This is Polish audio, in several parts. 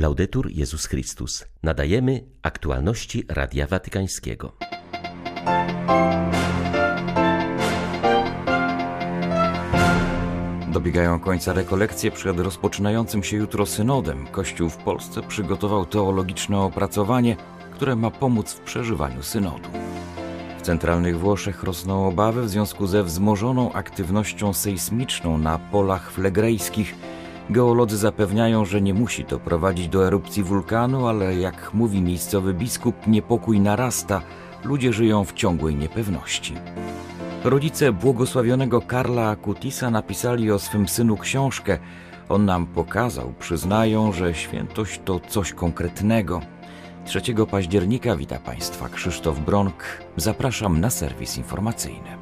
Laudetur Jezus Chrystus. Nadajemy aktualności Radia Watykańskiego. Dobiegają końca rekolekcje przed rozpoczynającym się jutro synodem. Kościół w Polsce przygotował teologiczne opracowanie, które ma pomóc w przeżywaniu synodu. W centralnych Włoszech rosną obawy w związku ze wzmożoną aktywnością sejsmiczną na polach flegrejskich. Geolodzy zapewniają, że nie musi to prowadzić do erupcji wulkanu, ale jak mówi miejscowy biskup, niepokój narasta, ludzie żyją w ciągłej niepewności. Rodzice błogosławionego Karla Akutisa napisali o swym synu książkę. On nam pokazał, przyznają, że świętość to coś konkretnego. 3 października wita Państwa Krzysztof Bronk. Zapraszam na serwis informacyjny.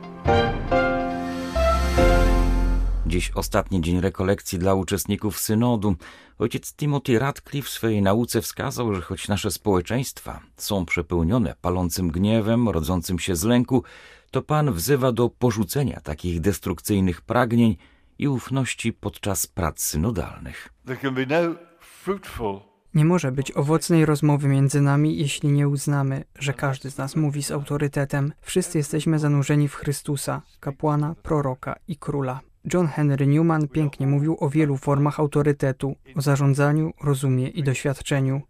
Dziś ostatni dzień rekolekcji dla uczestników synodu. Ojciec Timothy Radcliffe w swojej nauce wskazał, że choć nasze społeczeństwa są przepełnione palącym gniewem, rodzącym się z lęku, to Pan wzywa do porzucenia takich destrukcyjnych pragnień i ufności podczas prac synodalnych. No nie może być owocnej rozmowy między nami, jeśli nie uznamy, że każdy z nas mówi z autorytetem. Wszyscy jesteśmy zanurzeni w Chrystusa, kapłana, proroka i króla. John Henry Newman pięknie mówił o wielu formach autorytetu, o zarządzaniu, rozumie i doświadczeniu.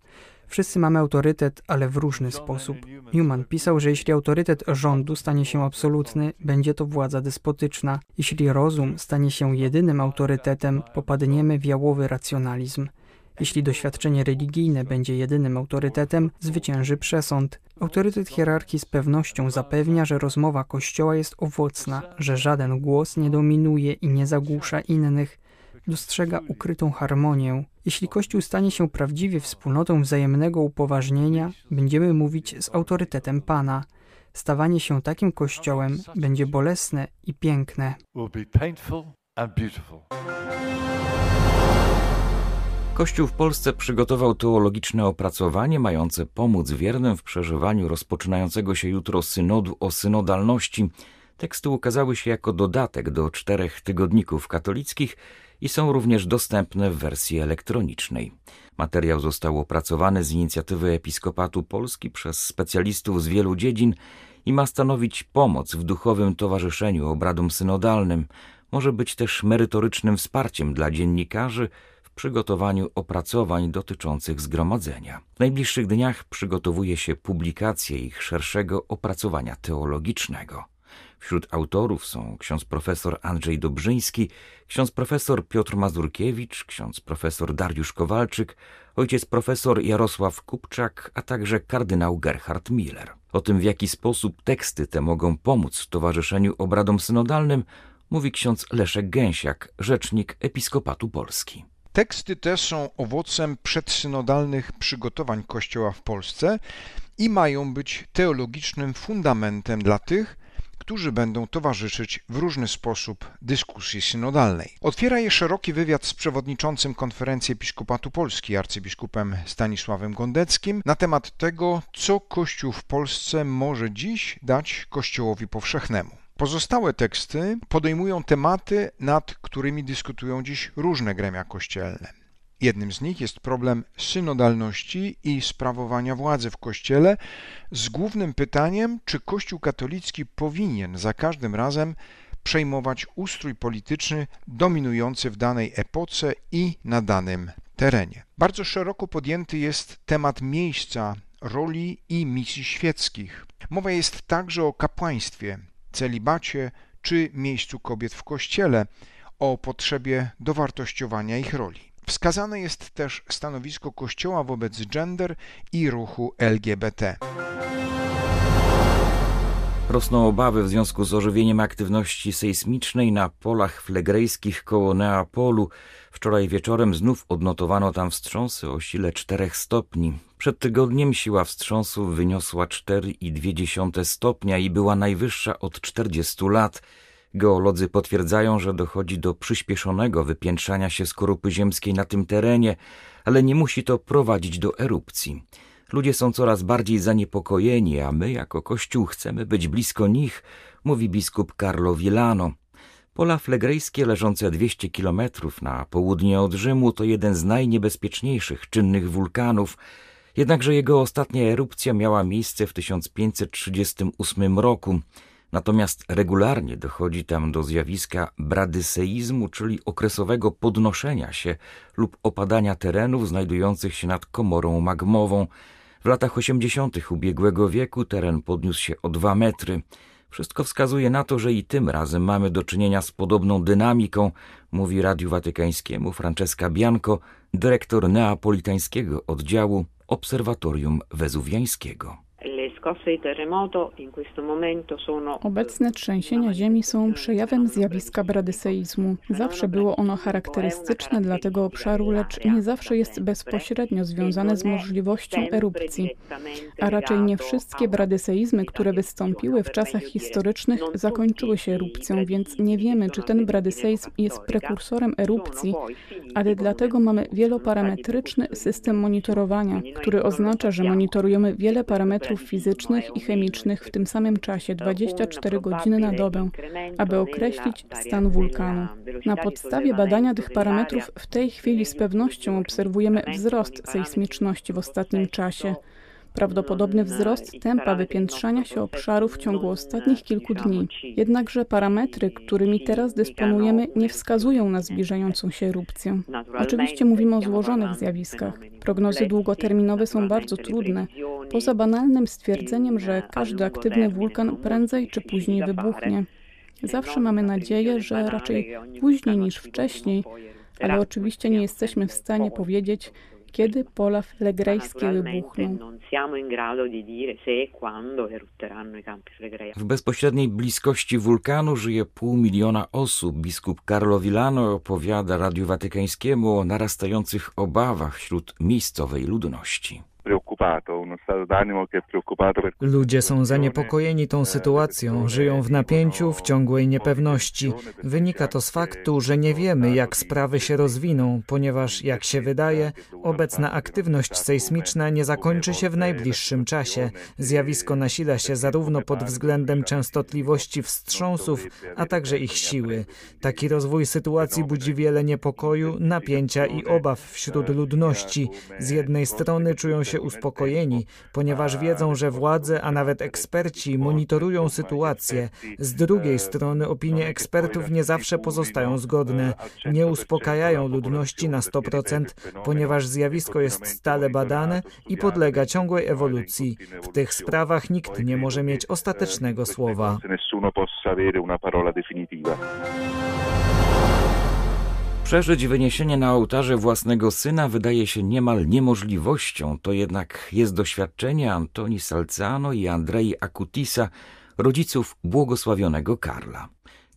Wszyscy mamy autorytet, ale w różny sposób. Newman pisał, że jeśli autorytet rządu stanie się absolutny, będzie to władza despotyczna. Jeśli rozum stanie się jedynym autorytetem, popadniemy w jałowy racjonalizm. Jeśli doświadczenie religijne będzie jedynym autorytetem, zwycięży przesąd. Autorytet hierarchii z pewnością zapewnia, że rozmowa Kościoła jest owocna, że żaden głos nie dominuje i nie zagłusza innych, dostrzega ukrytą harmonię. Jeśli Kościół stanie się prawdziwie wspólnotą wzajemnego upoważnienia, będziemy mówić z autorytetem Pana. Stawanie się takim Kościołem będzie bolesne i piękne. Kościół w Polsce przygotował teologiczne opracowanie mające pomóc wiernym w przeżywaniu rozpoczynającego się jutro synodu o synodalności. Teksty ukazały się jako dodatek do czterech tygodników katolickich i są również dostępne w wersji elektronicznej. Materiał został opracowany z inicjatywy Episkopatu Polski przez specjalistów z wielu dziedzin i ma stanowić pomoc w duchowym towarzyszeniu obradom synodalnym. Może być też merytorycznym wsparciem dla dziennikarzy przygotowaniu opracowań dotyczących zgromadzenia. W najbliższych dniach przygotowuje się publikację ich szerszego opracowania teologicznego. Wśród autorów są ksiądz profesor Andrzej Dobrzyński, ksiądz profesor Piotr Mazurkiewicz, ksiądz profesor Dariusz Kowalczyk, ojciec profesor Jarosław Kupczak, a także kardynał Gerhard Miller. O tym, w jaki sposób teksty te mogą pomóc w towarzyszeniu obradom synodalnym, mówi ksiądz Leszek Gęsiak, rzecznik Episkopatu Polski. Teksty te są owocem przedsynodalnych przygotowań Kościoła w Polsce i mają być teologicznym fundamentem dla tych, którzy będą towarzyszyć w różny sposób dyskusji synodalnej. Otwiera je szeroki wywiad z przewodniczącym konferencji Episkopatu Polski, arcybiskupem Stanisławem Gondeckim, na temat tego, co Kościół w Polsce może dziś dać Kościołowi powszechnemu. Pozostałe teksty podejmują tematy, nad którymi dyskutują dziś różne gremia kościelne. Jednym z nich jest problem synodalności i sprawowania władzy w Kościele, z głównym pytaniem, czy Kościół katolicki powinien za każdym razem przejmować ustrój polityczny dominujący w danej epoce i na danym terenie. Bardzo szeroko podjęty jest temat miejsca, roli i misji świeckich. Mowa jest także o kapłaństwie, celibacie czy miejscu kobiet w Kościele, o potrzebie dowartościowania ich roli. Wskazane jest też stanowisko Kościoła wobec gender i ruchu LGBT. Rosną obawy w związku z ożywieniem aktywności sejsmicznej na polach flegrejskich koło Neapolu. Wczoraj wieczorem znów odnotowano tam wstrząsy o sile 4 stopni. Przed tygodniem siła wstrząsu wyniosła 4,2 stopnia i była najwyższa od 40 lat. Geolodzy potwierdzają, że dochodzi do przyspieszonego wypiętrzania się skorupy ziemskiej na tym terenie, ale nie musi to prowadzić do erupcji. Ludzie są coraz bardziej zaniepokojeni, a my jako Kościół chcemy być blisko nich, mówi biskup Carlo Villano. Pola flegrejskie leżące 200 kilometrów na południe od Rzymu to jeden z najniebezpieczniejszych czynnych wulkanów, jednakże jego ostatnia erupcja miała miejsce w 1538 roku. Natomiast regularnie dochodzi tam do zjawiska bradyseizmu, czyli okresowego podnoszenia się lub opadania terenów znajdujących się nad komorą magmową. W latach 80. ubiegłego wieku teren podniósł się o dwa metry. Wszystko wskazuje na to, że i tym razem mamy do czynienia z podobną dynamiką, mówi Radiu Watykańskiemu Francesca Bianco, dyrektor neapolitańskiego oddziału Obserwatorium Wezuwiańskiego. Obecne trzęsienia ziemi są przejawem zjawiska bradyseizmu. Zawsze było ono charakterystyczne dla tego obszaru, lecz nie zawsze jest bezpośrednio związane z możliwością erupcji. A raczej nie wszystkie bradyseizmy, które wystąpiły w czasach historycznych, zakończyły się erupcją, więc nie wiemy, czy ten bradyseizm jest prekursorem erupcji, ale dlatego mamy wieloparametryczny system monitorowania, który oznacza, że monitorujemy wiele parametrów fizycznych, fizycznych i chemicznych w tym samym czasie 24 godziny na dobę, aby określić stan wulkanu. Na podstawie badania tych parametrów w tej chwili z pewnością obserwujemy wzrost sejsmiczności w ostatnim czasie prawdopodobny wzrost tempa wypiętrzania się obszaru w ciągu ostatnich kilku dni. Jednakże parametry, którymi teraz dysponujemy, nie wskazują na zbliżającą się erupcję. Oczywiście mówimy o złożonych zjawiskach. Prognozy długoterminowe są bardzo trudne, poza banalnym stwierdzeniem, że każdy aktywny wulkan prędzej czy później wybuchnie. Zawsze mamy nadzieję, że raczej później niż wcześniej, ale oczywiście nie jesteśmy w stanie powiedzieć, kiedy pola flegrejskie wybuchną. W bezpośredniej bliskości wulkanu żyje pół miliona osób. Biskup Carlo Villano opowiada Radiu Watykańskiemu o narastających obawach wśród miejscowej ludności. Ludzie są zaniepokojeni tą sytuacją, żyją w napięciu, w ciągłej niepewności. Wynika to z faktu, że nie wiemy, jak sprawy się rozwiną, ponieważ, jak się wydaje, obecna aktywność sejsmiczna nie zakończy się w najbliższym czasie. Zjawisko nasila się zarówno pod względem częstotliwości wstrząsów, a także ich siły. Taki rozwój sytuacji budzi wiele niepokoju, napięcia i obaw wśród ludności. Z jednej strony czują się uspokojeni, ponieważ wiedzą, że władze, a nawet eksperci monitorują sytuację. Z drugiej strony opinie ekspertów nie zawsze pozostają zgodne. Nie uspokajają ludności na 100%, ponieważ zjawisko jest stale badane i podlega ciągłej ewolucji. W tych sprawach nikt nie może mieć ostatecznego słowa. Przeżyć wyniesienie na ołtarze własnego syna wydaje się niemal niemożliwością, to jednak jest doświadczenie Antoni Salzano i Andrei Akutisa, rodziców błogosławionego Karla.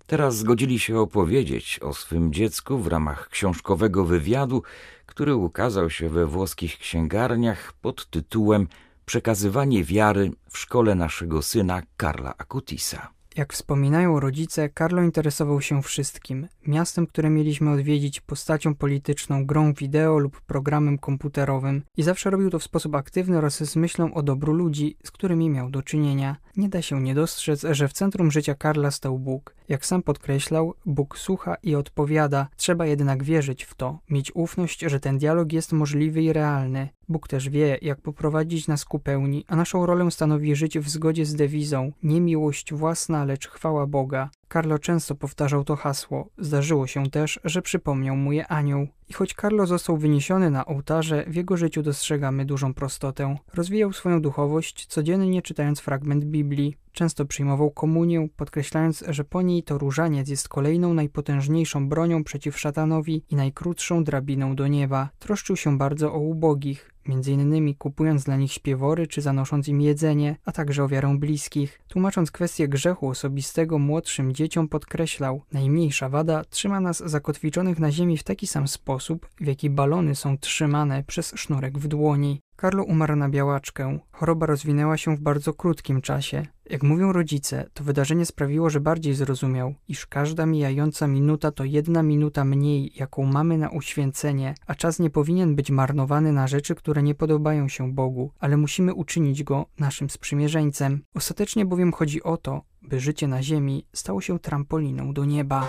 Teraz zgodzili się opowiedzieć o swym dziecku w ramach książkowego wywiadu, który ukazał się we włoskich księgarniach pod tytułem Przekazywanie wiary w szkole naszego syna Karla Akutisa. Jak wspominają rodzice, Carlo interesował się wszystkim: miastem, które mieliśmy odwiedzić, postacią polityczną, grą wideo lub programem komputerowym i zawsze robił to w sposób aktywny oraz z myślą o dobru ludzi, z którymi miał do czynienia. Nie da się nie dostrzec, że w centrum życia Karla stał Bóg. Jak sam podkreślał, Bóg słucha i odpowiada. Trzeba jednak wierzyć w to, mieć ufność, że ten dialog jest możliwy i realny. Bóg też wie, jak poprowadzić nas ku pełni, a naszą rolę stanowi żyć w zgodzie z dewizą nie miłość własna, lecz chwała Boga. Carlo często powtarzał to hasło. Zdarzyło się też, że przypomniał mu je anioł. I choć Carlo został wyniesiony na ołtarze, w jego życiu dostrzegamy dużą prostotę. Rozwijał swoją duchowość, codziennie czytając fragment Biblii. Często przyjmował komunię, podkreślając, że po niej to różaniec jest kolejną najpotężniejszą bronią przeciw szatanowi i najkrótszą drabiną do nieba. Troszczył się bardzo o ubogich, innymi kupując dla nich śpiewory czy zanosząc im jedzenie, a także o wiarę bliskich. Tłumacząc kwestię grzechu osobistego młodszym dzieciom podkreślał, najmniejsza wada trzyma nas zakotwiczonych na ziemi w taki sam sposób, w jaki balony są trzymane przez sznurek w dłoni. Karlo umarł na białaczkę. Choroba rozwinęła się w bardzo krótkim czasie. Jak mówią rodzice, to wydarzenie sprawiło, że bardziej zrozumiał, iż każda mijająca minuta to jedna minuta mniej, jaką mamy na uświęcenie, a czas nie powinien być marnowany na rzeczy, które nie podobają się Bogu, ale musimy uczynić go naszym sprzymierzeńcem. Ostatecznie bowiem chodzi o to, by życie na ziemi stało się trampoliną do nieba.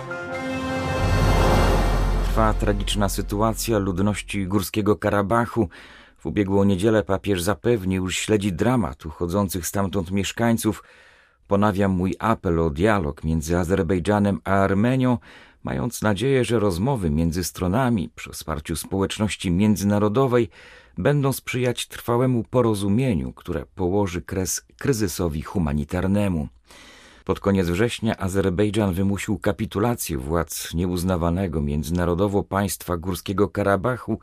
Trwa tragiczna sytuacja ludności Górskiego Karabachu. W ubiegłą niedzielę papież zapewnił, że śledzi dramat uchodzących stamtąd mieszkańców. Ponawiam mój apel o dialog między Azerbejdżanem a Armenią, mając nadzieję, że rozmowy między stronami przy wsparciu społeczności międzynarodowej będą sprzyjać trwałemu porozumieniu, które położy kres kryzysowi humanitarnemu. Pod koniec września Azerbejdżan wymusił kapitulację władz nieuznawanego międzynarodowo państwa Górskiego Karabachu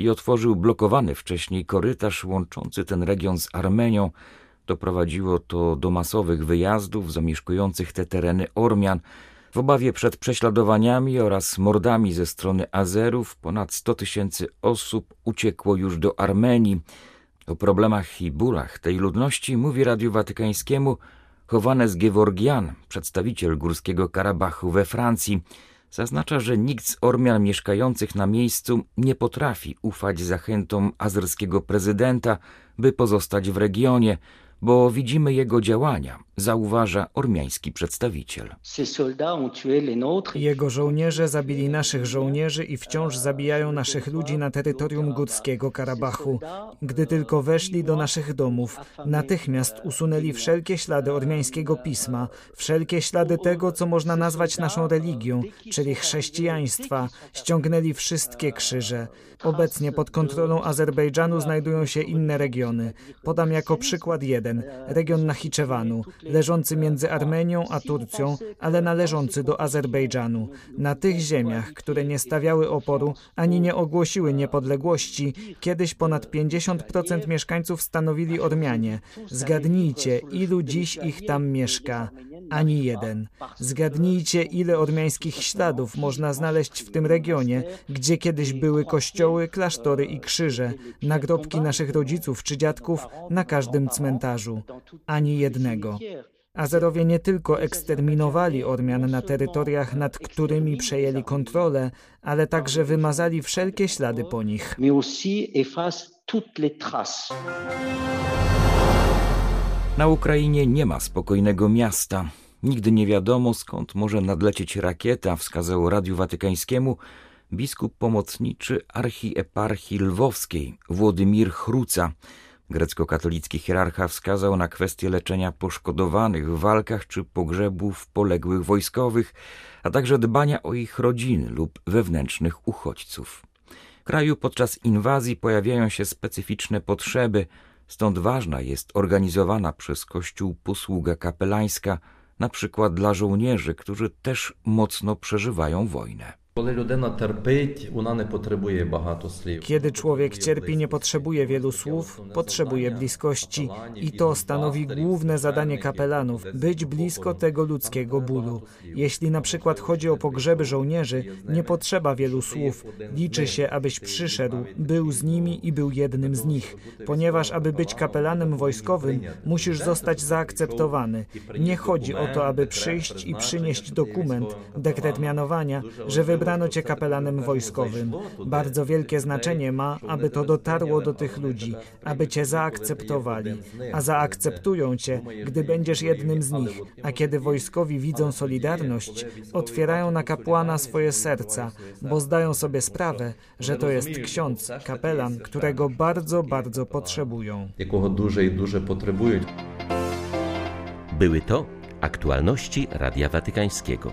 i otworzył blokowany wcześniej korytarz łączący ten region z Armenią. Doprowadziło to do masowych wyjazdów zamieszkujących te tereny Ormian. W obawie przed prześladowaniami oraz mordami ze strony Azerów ponad 100 tysięcy osób uciekło już do Armenii. O problemach i bólach tej ludności mówi Radiu Watykańskiemu Chowanes Geworgian, przedstawiciel Górskiego Karabachu we Francji, zaznacza, że nikt z Ormian mieszkających na miejscu nie potrafi ufać zachętom azerskiego prezydenta, by pozostać w regionie, bo widzimy jego działania, zauważa ormiański przedstawiciel. Jego żołnierze zabili naszych żołnierzy i wciąż zabijają naszych ludzi na terytorium górskiego Karabachu. Gdy tylko weszli do naszych domów, natychmiast usunęli wszelkie ślady ormiańskiego pisma, wszelkie ślady tego, co można nazwać naszą religią, czyli chrześcijaństwa, ściągnęli wszystkie krzyże. Obecnie pod kontrolą Azerbejdżanu znajdują się inne regiony. Podam jako przykład jeden, region Nachiczewanu, leżący między Armenią a Turcją, ale należący do Azerbejdżanu. Na tych ziemiach, które nie stawiały oporu ani nie ogłosiły niepodległości, kiedyś ponad 50% mieszkańców stanowili Ormianie. Zgadnijcie, ilu dziś ich tam mieszka. Ani jeden. Zgadnijcie, ile ormiańskich śladów można znaleźć w tym regionie, gdzie kiedyś były kościoły, klasztory i krzyże, nagrobki naszych rodziców czy dziadków na każdym cmentarzu. Ani jednego. Azerowie nie tylko eksterminowali Ormian na terytoriach, nad którymi przejęli kontrolę, ale także wymazali wszelkie ślady po nich. Na Ukrainie nie ma spokojnego miasta. Nigdy nie wiadomo, skąd może nadlecieć rakieta, wskazał Radiu Watykańskiemu biskup pomocniczy archieparchii lwowskiej Włodymir Chruca. Grecko-katolicki hierarcha wskazał na kwestię leczenia poszkodowanych w walkach czy pogrzebów poległych wojskowych, a także dbania o ich rodziny lub wewnętrznych uchodźców. W kraju podczas inwazji pojawiają się specyficzne potrzeby, stąd ważna jest organizowana przez Kościół posługa kapelańska, na przykład dla żołnierzy, którzy też mocno przeżywają wojnę. Kiedy człowiek cierpi, nie potrzebuje wielu słów, potrzebuje bliskości. I to stanowi główne zadanie kapelanów być blisko tego ludzkiego bólu. Jeśli na przykład chodzi o pogrzeby żołnierzy, nie potrzeba wielu słów. Liczy się, abyś przyszedł, był z nimi i był jednym z nich. Ponieważ, aby być kapelanem wojskowym, musisz zostać zaakceptowany. Nie chodzi o to, aby przyjść i przynieść dokument, dekret mianowania, że wybrać wybrano cię kapelanem wojskowym. Bardzo wielkie znaczenie ma, aby to dotarło do tych ludzi, aby cię zaakceptowali. A zaakceptują cię, gdy będziesz jednym z nich. A kiedy wojskowi widzą solidarność, otwierają na kapłana swoje serca, bo zdają sobie sprawę, że to jest ksiądz, kapelan, którego bardzo, bardzo potrzebują. Jakiego duże i duże potrzebują. Były to aktualności Radia Watykańskiego.